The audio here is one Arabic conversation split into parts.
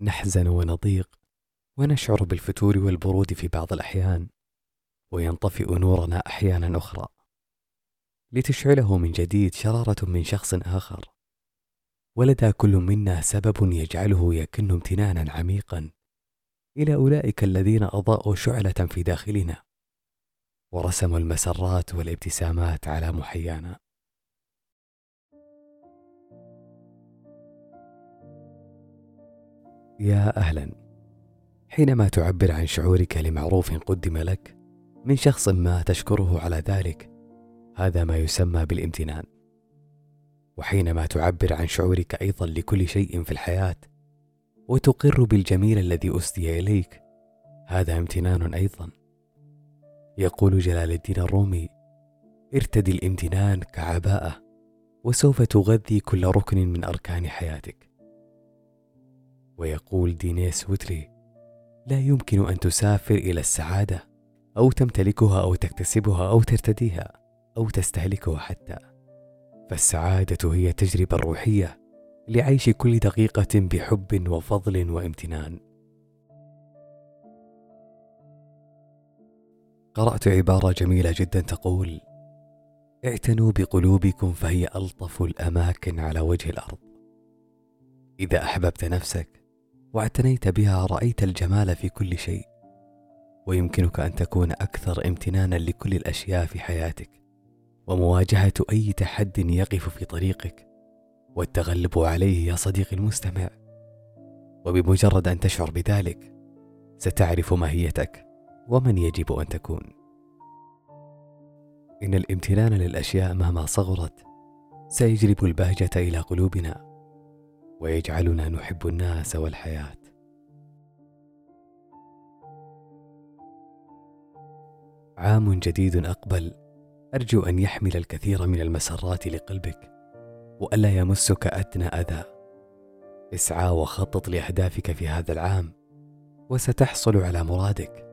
نحزن ونضيق ونشعر بالفتور والبرود في بعض الأحيان وينطفئ نورنا أحيانا أخرى. لتشعله من جديد شرارة من شخص آخر. ولدى كل منا سبب يجعله يكن امتنانا عميقا إلى أولئك الذين أضاءوا شعلة في داخلنا ورسموا المسرات والابتسامات على محيانا. يا أهلا. حينما تعبر عن شعورك لمعروف قدم لك من شخص ما تشكره على ذلك هذا ما يسمى بالامتنان. وحينما تعبر عن شعورك أيضا لكل شيء في الحياة وتقر بالجميل الذي أسدي إليك هذا امتنان أيضا. يقول جلال الدين الرومي ارتدي الامتنان كعباءة وسوف تغذي كل ركن من أركان حياتك. ويقول دينيس وتري لا يمكن أن تسافر إلى السعادة أو تمتلكها أو تكتسبها أو ترتديها أو تستهلكها حتى. فالسعادة هي التجربة الروحية لعيش كل دقيقة بحب وفضل وامتنان. قرأت عبارة جميلة جدا تقول اعتنوا بقلوبكم فهي ألطف الأماكن على وجه الأرض. إذا أحببت نفسك واعتنيت بها رأيت الجمال في كل شيء ويمكنك أن تكون أكثر امتنانا لكل الأشياء في حياتك ومواجهة أي تحد يقف في طريقك والتغلب عليه يا صديقي المستمع. وبمجرد أن تشعر بذلك ستعرف ماهيتك ومن يجب أن تكون. إن الامتنان للأشياء مهما صغرت سيجلب البهجة إلى قلوبنا. ويجعلنا نحب الناس والحياة. عام جديد أقبل. أرجو أن يحمل الكثير من المسرات لقلبك وألا يمسك أدنى أذى. اسعى وخطط لأهدافك في هذا العام وستحصل على مرادك.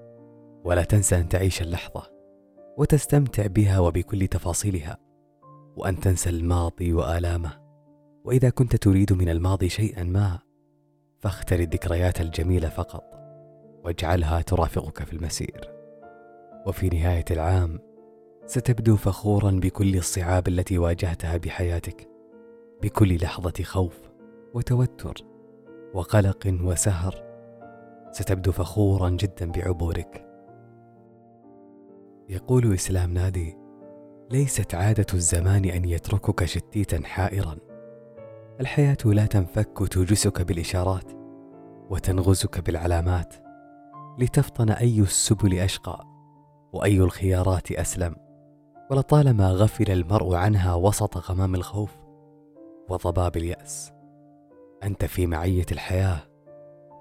ولا تنسى أن تعيش اللحظة وتستمتع بها وبكل تفاصيلها وأن تنسى الماضي وآلامه. وإذا كنت تريد من الماضي شيئا ما فاختر الذكريات الجميلة فقط واجعلها ترافقك في المسير. وفي نهاية العام ستبدو فخورا بكل الصعاب التي واجهتها بحياتك بكل لحظة خوف وتوتر وقلق وسهر ستبدو فخورا جدا بعبورك. يقول إسلام نادي ليست عادة الزمان أن يتركك شتيتا حائرا. الحياة لا تنفك توجسك بالإشارات وتنغزك بالعلامات لتفطن أي السبل أشقى وأي الخيارات أسلم. ولطالما غفل المرء عنها وسط غمام الخوف وضباب اليأس. أنت في معية الحياة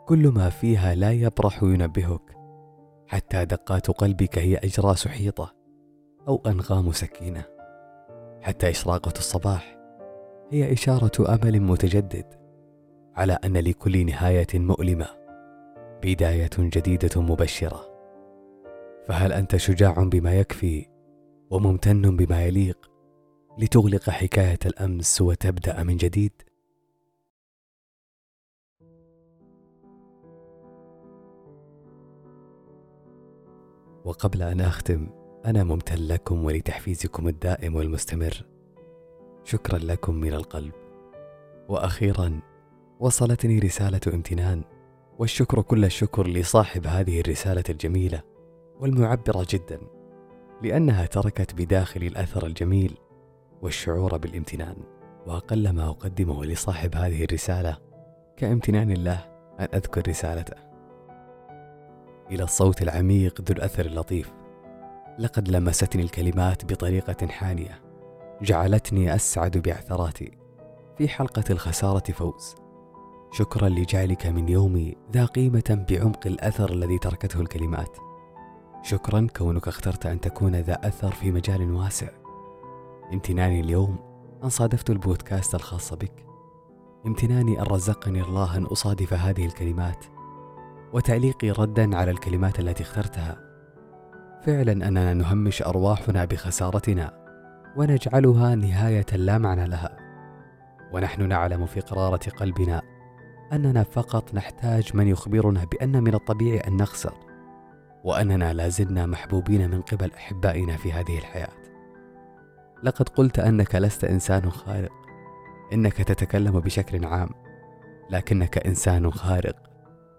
كل ما فيها لا يبرح ينبهك حتى دقات قلبك هي اجراس حيطه أو أنغام سكينة حتى إشراقة الصباح هي إشارة أمل متجدد على أن لكل نهاية مؤلمة بداية جديدة مبشرة. فهل أنت شجاع بما يكفي وممتن بما يليق لتغلق حكاية الأمس وتبدأ من جديد؟ وقبل أن أختم أنا ممتن لكم ولتحفيزكم الدائم والمستمر. شكرا لكم من القلب. وأخيرا وصلتني رسالة امتنان والشكر كل الشكر لصاحب هذه الرسالة الجميلة والمعبرة جدا لأنها تركت بداخلي الأثر الجميل والشعور بالامتنان. وأقل ما أقدمه لصاحب هذه الرسالة كامتنان الله أن أذكر رسالته. إلى الصوت العميق ذو الأثر اللطيف. لقد لمستني الكلمات بطريقة حانية. جعلتني أسعد بعثراتي في حلقة الخسارة فوز. شكرا لجعلك من يومي ذا قيمة بعمق الأثر الذي تركته الكلمات. شكرا كونك اخترت أن تكون ذا أثر في مجال واسع. امتناني اليوم أن صادفت البودكاست الخاص بك. امتناني أن رزقني الله أن أصادف هذه الكلمات. وتعليقي ردا على الكلمات التي اخترتها. فعلا أننا نهمش أرواحنا بخسارتنا. ونجعلها نهاية لا معنى لها. ونحن نعلم في قرارة قلبنا أننا فقط نحتاج من يخبرنا بأن من الطبيعي أن نخسر وأننا لا زلنا محبوبين من قبل أحبائنا في هذه الحياة. لقد قلت أنك لست إنسان خارق. إنك تتكلم بشكل عام لكنك إنسان خارق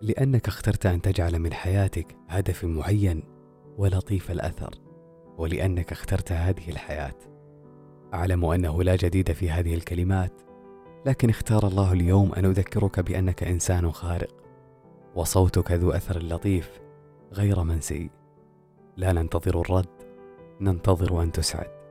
لأنك اخترت أن تجعل من حياتك هدف معين ولطيف الأثر ولأنك اخترت هذه الحياة. أعلم أنه لا جديد في هذه الكلمات لكن اختار الله اليوم أن أذكرك بأنك إنسان خارق وصوتك ذو أثر لطيف غير منسي. لا ننتظر الرد ننتظر أن تسعد.